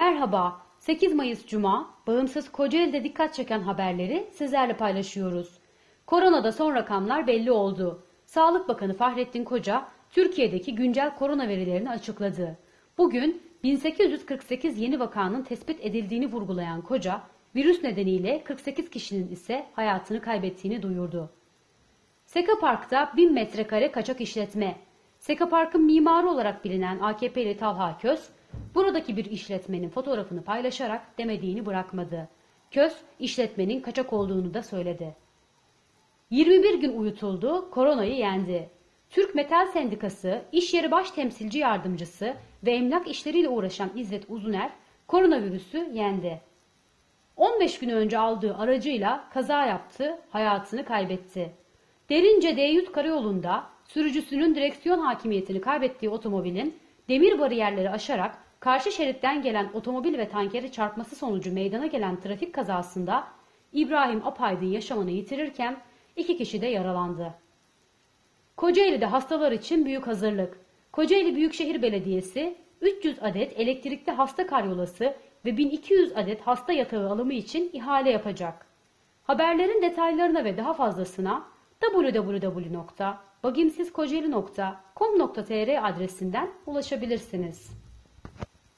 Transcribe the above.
Merhaba, 8 Mayıs Cuma, bağımsız Kocaeli'de dikkat çeken haberleri sizlerle paylaşıyoruz. Koronada son rakamlar belli oldu. Sağlık Bakanı Fahrettin Koca, Türkiye'deki güncel korona verilerini açıkladı. Bugün 1848 yeni vakanın tespit edildiğini vurgulayan Koca, virüs nedeniyle 48 kişinin ise hayatını kaybettiğini duyurdu. Seka Park'ta 1000 metrekare kaçak işletme. Seka Park'ın mimarı olarak bilinen AKP'li Talha Köz, buradaki bir işletmenin fotoğrafını paylaşarak demediğini bırakmadı. Köz, işletmenin kaçak olduğunu da söyledi. 21 gün uyutuldu, koronayı yendi. Türk Metal Sendikası, iş yeri baş temsilci yardımcısı ve emlak işleriyle uğraşan İzzet Uzuner, koronavirüsü yendi. 15 gün önce aldığı aracıyla kaza yaptı, hayatını kaybetti. Derince D100 karayolunda sürücüsünün direksiyon hakimiyetini kaybettiği otomobilin demir bariyerleri aşarak karşı şeritten gelen otomobil ve tankeri çarpması sonucu meydana gelen trafik kazasında İbrahim Apaydın yaşamını yitirirken iki kişi de yaralandı. Kocaeli'de hastalar için büyük hazırlık. Kocaeli Büyükşehir Belediyesi 300 adet elektrikli hasta karyolası ve 1200 adet hasta yatağı alımı için ihale yapacak. Haberlerin detaylarına ve daha fazlasına www.bagimsizkocaeli.com.tr adresinden ulaşabilirsiniz.